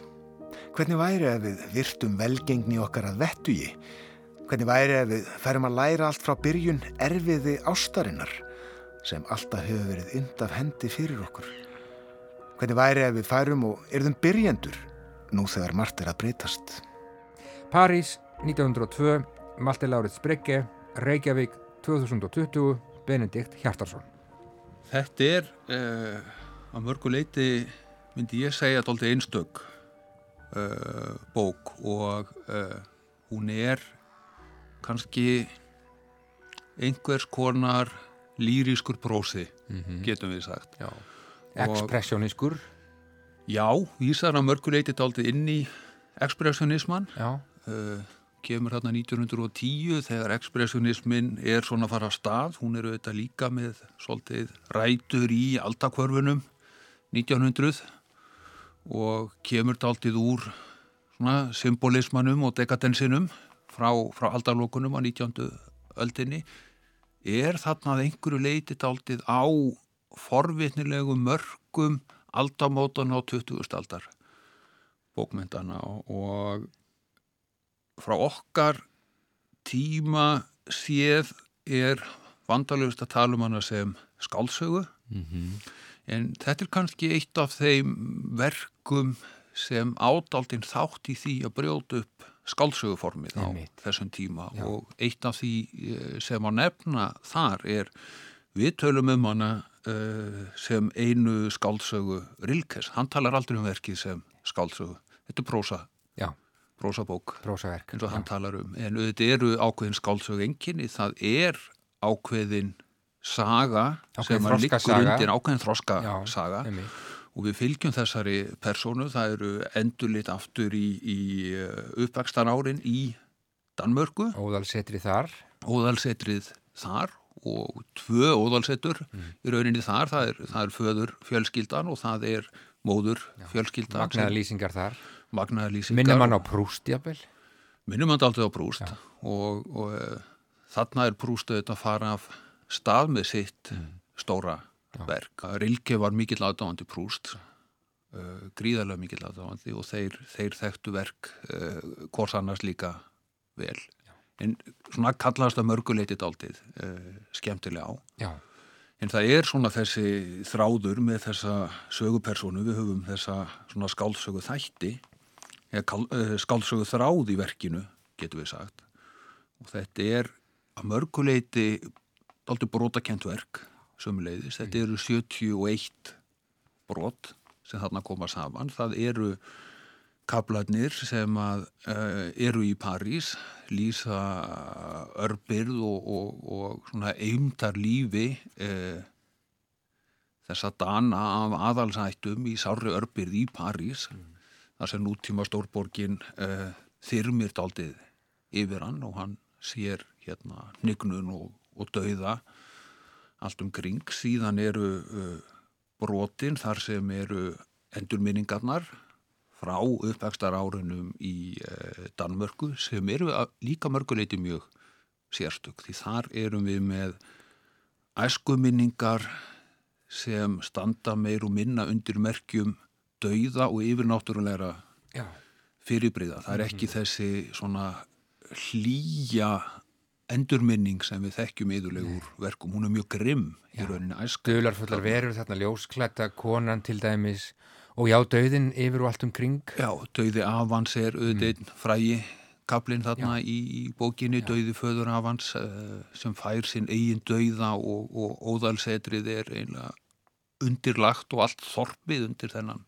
Hvernig væri að við virtum velgengni okkar að vettugi? Hvernig væri ef við ferum að læra allt frá byrjun erfiði ástarinnar sem alltaf hefur verið ind af hendi fyrir okkur? Hvernig væri ef við færum og erðum byrjendur nú þegar margt er að breytast? París 1902, Malte Láriðs Brygge, Reykjavík 2020, Benedikt Hjartarsson. Þetta er uh, á mörgu leiti myndi ég segja alltaf einstök uh, bók og uh, hún er kannski einhvers konar lýrískur prósi, mm -hmm. getum við sagt. Ekspressjóniskur? Já, vísar að mörguleiti taldið inn í ekspressjónisman. Uh, kemur hérna 1910 þegar ekspressjónismin er svona að fara að stað. Hún er auðvitað líka með svolítið rætur í aldakvörfunum 1900 og kemur taldið úr svona symbolismanum og dekadensinum frá, frá aldarlokunum á 19. öldinni er þarna að einhverju leiti taldið á forvitnilegu mörgum aldamótan á 20. aldar bókmyndana og frá okkar tíma séð er vandalegust að tala um hana sem skálsögu mm -hmm. en þetta er kannski eitt af þeim verkum sem ádaldinn þátt í því að brjóta upp skálsöguformið á þessum tíma. Já. og eitt af því eh, sem á nefna þar er við tölum um hana uh, sem einu skálsögu Rilkes, hann talar aldrei um verkið sem skálsögu, þetta er prósa. Já. prósabók. Prósaverk, eins og hann talar um, en auðvitað eru ákveðin skálsögu enginni, það er ákveðin saga ákveðin sem að liggur undir ákveðin þroska Já, saga einmitt. Og við fylgjum þessari personu, það eru endurlit aftur í, í uppvækstan árin í Danmörku. Óðalsetri þar. Óðalsetrið þar og tvö óðalsetur Mm. í rauninni þar, það er, það er föður fjölskyldan og það er móður fjölskyldan Magnaða lýsingar þar. Magnaða lýsingar. Minnum hann á Prúst jafnvel? Minnum hann aldrei á Prúst og, og uh, þarna er Prúst auðvitað að fara af stað með sitt Mm. stóra verk. Rilke var mikill aðdáðandi Prúst uh, gríðarlega mikill aðdáðandi og þeir, þeir þekktu verk uh, hvors annars líka vel en svona kallast að mörguleitið aldrei uh, skemmtilega á Já. En það er svona þessi þráður með þessa sögupersonu, við höfum þessa svona skáldsögu þætti, eða eh, skáldsögu þráð í verkinu, getur við sagt. Og þetta er að mörguleiti aldrei brotakent verk, sömuleiðis. Þetta eru 71 brot sem þarna koma saman. Það eru kablarnir sem að, uh, eru í París, lýsa örbyrð og, og, og svona eimtar lífi uh, þess að dana af aðalsættum í sárri örbyrð í París, mm. þar sem nútíma stórborgin uh, þyrmir daldið yfir hann og hann sér hérna hnygnun og, og dauða allt um kring. Síðan eru brotin þar sem eru endurminningarnar frá uppvægstar árunum í eh, Danmörku sem eru líka mörguleiti mjög sérstök því þar erum við með æskuminningar sem standa meir og minna undir merkjum dauða og yfirnáttúrulegra fyrirbriða. Það er ekki mm -hmm. þessi svona hlýja endurminning sem við þekkjum yðurlegur verkum. Hún er mjög grimm í rauninni æsku. Dularfullar verður þarna ljósklætta konan til dæmis Og já, dauðin yfir og allt um kring. Já, dauði Avans er auðvitað mm. frægi kaplinn þarna í, í bókinni, já. dauði föður Avans uh, sem fær sinn eigin dauða og, og óðalsetrið er einlega undirlagt og allt þorpið undir þennan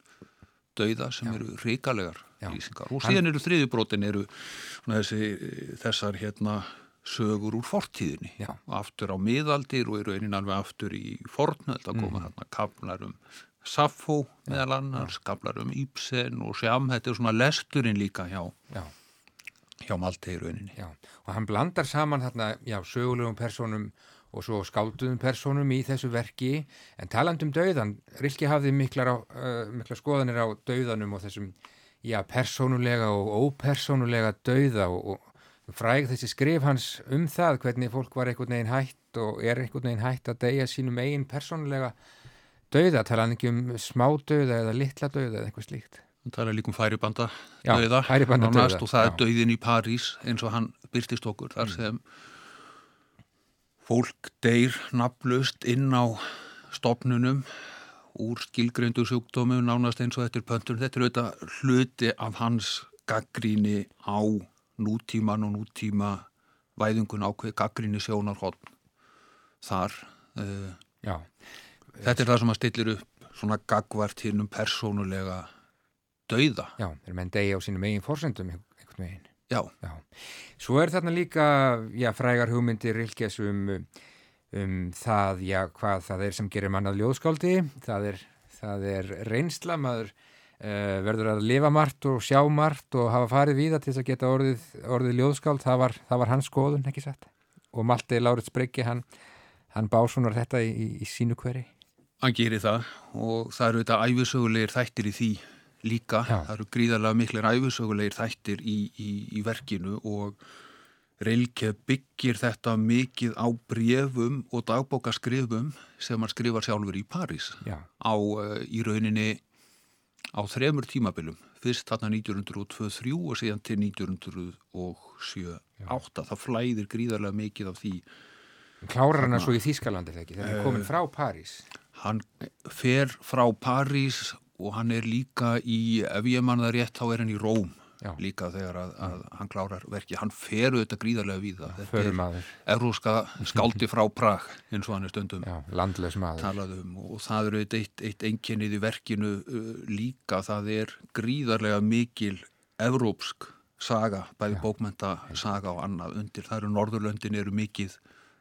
dauða sem já. eru ríkalegar lýsingar. Og síðan eru þriðubrótin eru þessi, þessar hérna sögur úr fortíðinni Já. aftur á miðaldir og eru einan alveg aftur í fornöld að koma mm. þarna kaplar um Saffo meðal annars, skablar um Íbsen og Sjám, þetta er svona lesturinn líka hjá, já. hjá Malteiruninni. Og hann blandar saman þarna, já, sögulegum personum og svo skálduðum personum í þessu verki, en talandum dauðan, Rilki hafði miklar, á, uh, miklar skoðanir á dauðanum og þessum, já, personulega og ópersonulega dauða og, og fræg þessi skrif hans um það hvernig fólk var einhvern veginn hætt og er einhvern veginn hætt að deyja sínum eigin personulega dauða, tala hann ekki um smá dauða eða litla dauða eða eitthvað slíkt? Hann tala líka um færibanda dauða og það er dauðin í París eins og hann byrtist okkur þar mm. sem fólk deyr naflust inn á stopnunum úr skilgreindu sjúkdómum nánast eins og þetta er pöntur þetta er auðvitað hluti af hans gaggríni á nútíman og nútíma væðungun ákveð gaggríni sjónarhótt þar uh, Þetta er það sem að stillir upp svona gagvart hinn um persónulega dauða. Já, þeir menn degi á sínum eigin fórsendum einhvern veginn. Já. já. Svo er þarna líka, já, frægar hugmyndir Rilkes um, um það, já, hvað það er sem gerir mannað ljóðskáldi. Það er, það er reynsla, maður verður að lifa margt og sjá margt og hafa farið víða til þess að geta orðið, orðið ljóðskáld. Það var, það var hans skoðun, ekki satt. Og Malti Lárit Spriggi, hann, hann básunar þetta í, í, í sínu hveri. Hann gerir það og það eru þetta æfisögulegir þættir í því líka. Já. Það eru gríðarlega miklir æfisögulegir þættir í, í, í verkinu og Reilke byggir þetta mikið á brefum og dagbókaskrifum sem hann skrifar sjálfur í París Já. á uh, í rauninni á þremur tímabilum. Fyrst þarna 1923 og síðan til 1907-8. Það flæðir gríðarlega mikið af því. Klárar hann að svo í Þýskalandi þegar ekki? Þegar hann komin frá París? Hann fer frá París og hann er líka í, ef ég manna rétt, þá er hann í Róm Já. líka þegar að, að hann klárar verki. Hann fer auðvitað gríðarlega við það. Þetta er. Evróska skáldi frá Prag eins og hann er stundum Já. Talaðum og það eru eitt, eitt enginnið í verkinu uh, líka. Það er gríðarlega mikil evrópsk saga, bæði bókmenta saga og annað undir. Það eru Norðurlöndin eru mikið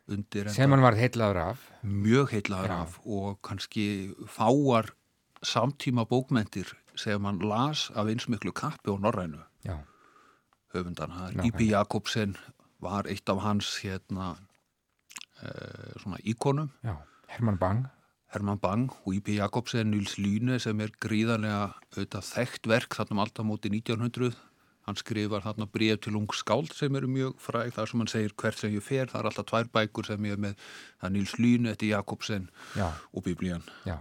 undir sem hann var heitlaður af mjög heitlaður af og kannski fáar samtíma bókmentir sem hann las af einsmiklu kappi og norrænu höfundan Íbí Jakobsen var eitt af hans hérna eh, svona íkonum Já. Herman Bang Herman Bang og Íbí Jakobsen Nils Lyne sem er gríðarlega auðvitað þekkt verk þarna um alltaf móti 1900 Hann skrifar þarna bregð til ung skáld sem eru mjög fræg þar sem hann segir hvert sem ég fer. Það er alltaf tvær bækur sem ég er með. Það er Níls Lýn, Etti Jakobsen Já. og Biblían. Já,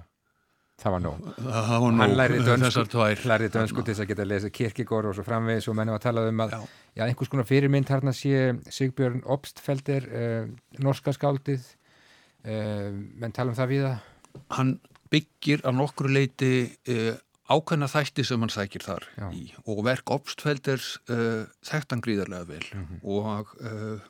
það var nóg. Það var nóg. Hann lærið dönsku til þess að geta að lesa kirkigór og svo framvegis og mennum að tala um að já. Já, einhvers konar fyrirmynd hérna sé Sigbjörn Obstfelder, uh, norska skáldið, uh, menn tala um það við? Hann byggir að nokkru leiti uh, ákveðna þætti sem hann sækir þar í og verk Obstfelders þekktan gríðarlega vel mm -hmm. og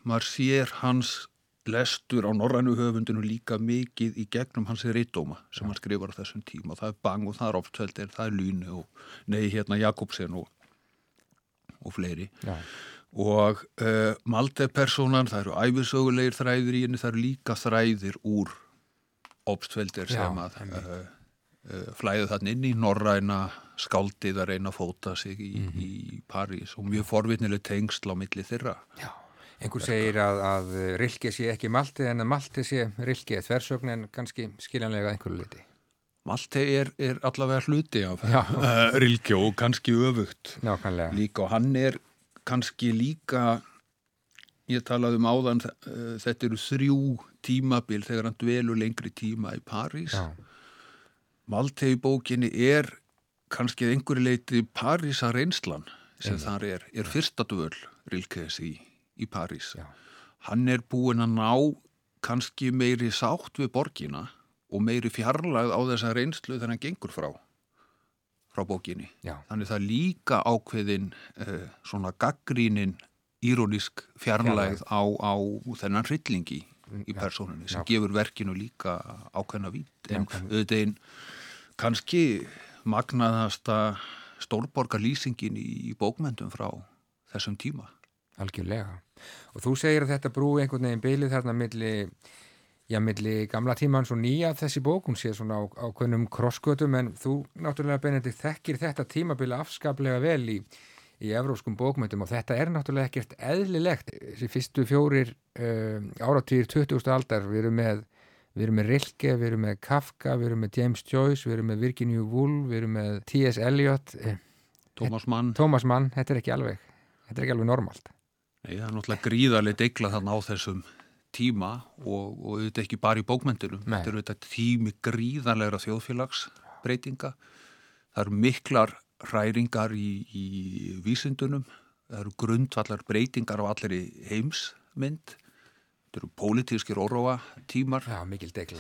maður sér hans lestur á norrænu höfundinu líka mikið í gegnum hans rittdóma sem Já. hann skrifar á þessum tíma og það er Bang og það er Obstfelder, það er Lune og nei hérna Jakobsen og, og fleiri Já og uh, Malte-personan, það eru æfisögulegir þræðir í henni, það eru líka þræðir úr ópstveldir sem að uh, uh, flæðu þann inn í Norræna skáldið að reyna að fóta sig í, mm -hmm. í París og mjög forvitnileg tengsl á milli þeirra. Já, einhver segir að, að Rilke sé ekki Malte en að Malte sé Rilke þversögn en kannski skiljanlega einhverju liti. Malte er, er allavega hluti af Rilke og kannski öfugt. Nákvæmlega. Líka og hann er kannski líka ég talaði um áðan eh, þetta eru þrjú tímabil þegar hann dvelur lengri tíma í París Maltei bókinni er kannski einhverju leiti Parísa reynslan sem þar er, er fyrsta dvöl Rilkes í, í París Já. hann er búin að ná kannski meiri sátt við borgina og meiri fjarlagð á þessa reynslu þegar hann gengur frá frá bókinni. Já. Þannig það líka ákveðin uh, svona gaggrínin írónisk fjarlægð á, á þennan hryllingi í persónunni sem já. gefur verkinu líka ákveðna vít. En auðvitað einn kannski magnaðasta stórborgar lýsingin í bókmyndum frá þessum tíma. Algjörlega. Og þú segir að þetta brú einhvern veginn bylið þarna millir já, milli gamla tímans og nýja þessi bók, hún sé svona á, á kvönum krosskötum, en þú náttúrulega Benedikt þekkir þetta tímabili afskaplega vel í, í evróskum bókmyndum og þetta er náttúrulega ekkert eðlilegt þessi fyrstu fjórir uh, áratýr 20. aldar, við erum með við erum með Rilke, við erum með Kafka við erum með James Joyce, við erum með Virginia Woolf við erum með T.S. Eliot eh, Thomas Mann Thomas Mann, þetta er ekki alveg þetta er ekki alveg normalt Nei, það er náttúrulega gríðarlega degla þarna á þessum tíma og, og auðvitað ekki bara í bókmyndunum Nei. þetta eru auðvitað tími gríðanlegra þjóðfélagsbreytinga. Það eru miklar hræringar í, í vísindunum. Það eru grundvallar breytingar á allir heimsmynd. Þetta eru pólitískir óróa tímar Já,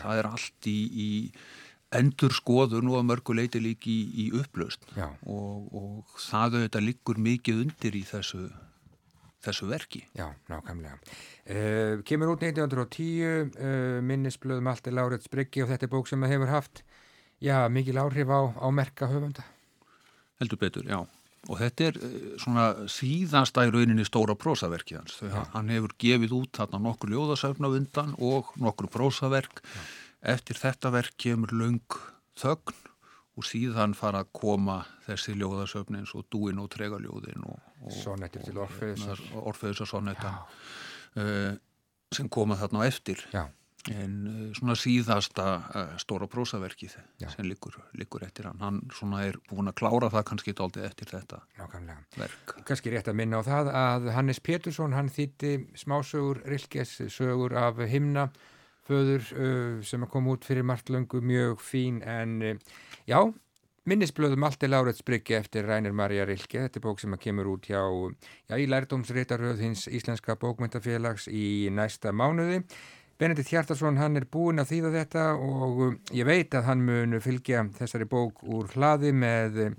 það er allt í, í endur skoðun og að mörguleiti líki í, í upplaust og, og það auðvitað liggur mikið undir í þessu þessu verki. Já, nákvæmlega. Uh, kemur út 1910, uh, minnisblöðum allt er Láriðs Bryggi og þetta er bók sem það hefur haft, já, mikil áhrif á, á merka höfunda. Heldur betur, já. Og þetta er uh, svona síðansta í rauninni stóra prósaverkið hans. Þau, hann hefur gefið út þarna nokkur ljóðasöfna undan og nokkur prósaverk. Já. Eftir þetta verk kemur laung þögn og síðan fara að koma þessi ljóðasöfni eins og dúin og tregaljóðin og, og Orfeusar sonnettan uh, sem koma þarna á eftir Já. en uh, svona síðasta uh, stóra prósaverkið Já. sem likur, likur eftir hann hann svona er búin að klára það kannski tóltið eftir þetta Nákvæmlega. verk Kannski rétt að minna á það að Hannes Pétursson hann þýtti smásögur Rilkes sögur af himna föður uh, sem að koma út fyrir margt löngu mjög fín en uh, já, minnisblöðum allt er Láret Spryggi eftir Rænir Marja Rilke, þetta er bók sem kemur út hjá, já, í lærdómsreitaröð hins Íslenska bókmyndafélags í næsta mánuði. Benedikt Hjartarsson, hann er búinn að þýða þetta og uh, ég veit að hann mun fylgja þessari bók úr hlaði með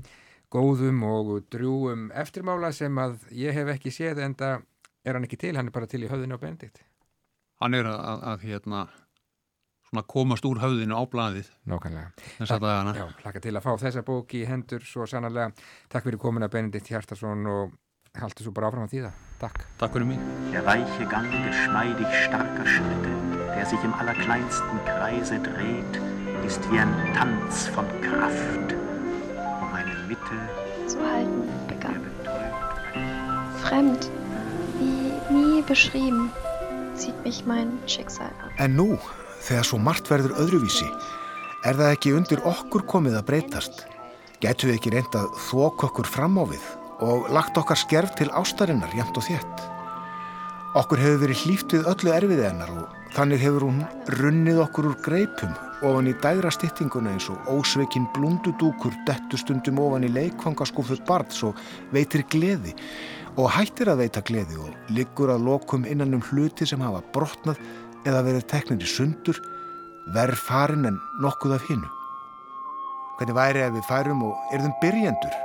góðum og drjúum eftirmála sem að ég hef ekki séð en það er hann ekki til, hann er bara til í höfðinu á Benedikt hann er að, að, að hérna, komast úr höfðinu á bladið Nákvæmlega Já, hlaka til að fá þessa bók í hendur svo sannarlega. Takk fyrir komin að Benedikt Hjartarsson og haldur svo bara áfram að þýða. Takk. Takk fyrir mig. Der weiche Gang geschmeidig starker Schritte, der sich im allerkleinsten Kreise dreht, ist wie ein Tanz von Kraft. Um eine Mitte zu halten begann. Fremd, wie nie beschrieben zieht mich mein Schicksal an. En nú, þegar svo margt verður öðruvísi, er það ekki undir okkur komið að breytast? Getur við ekki reynd að þók okkur fram á við og lagt okkar skerf til ástarinnar jæmt og þétt? Okkur hefur verið hlýft við öllu erfið hennar og þannig hefur hún runnið okkur úr greipum ofan í dægra styttinguna eins og ósveikin blundudúkur dettustundum ofan í leikfangaskúfu barns og veitir gleði og hættir að veita gleði og liggur að lokum innan um hluti sem hafa brotnað eða verið teknir í sundur verð farin en nokkuð af hinnu. Hvernig væri ef við færum og erðum byrjendur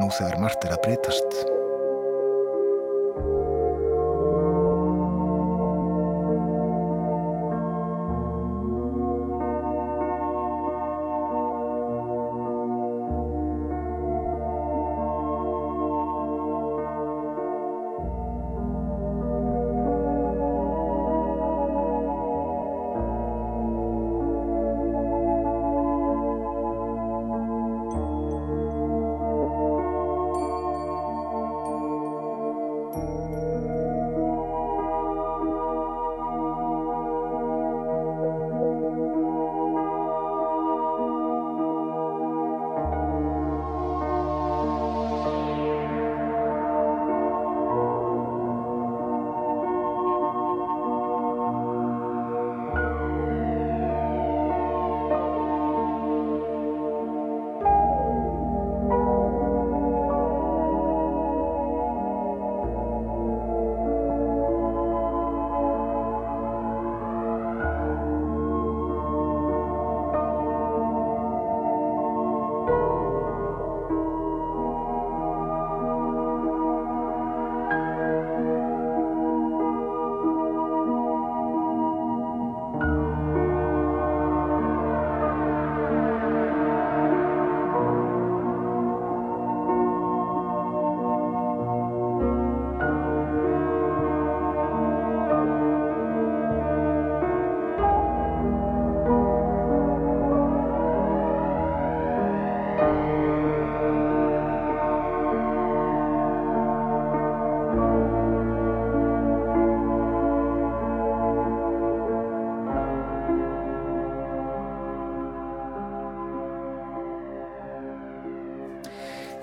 nú þegar margt er að breytast.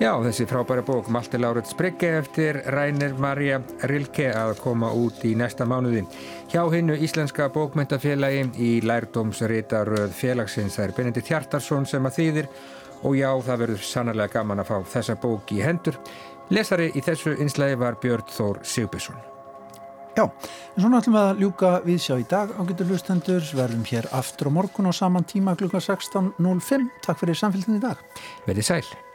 Já, þessi frábæra bók Malte Laurits Brygge eftir Rænir Marja Rilke að koma út í næsta mánuði. Hjá hinnu Íslenska bókmyndafélagi í lærdómsritaröð félagsins það er Benedikt Hjartarsson sem að þýðir og já, það verður sannarlega gaman að fá þessa bók í hendur. Lesari í þessu einslægi var Björn Þór Sigbjörnsson. Já, en svona ætlum við að ljúka við sjá í dag ágættur hlustendur, verðum hér aftur á morgun á saman tíma klukka 16.05 Takk fyrir samfélgin í dag Verðið sæl